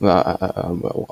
啊啊啊！我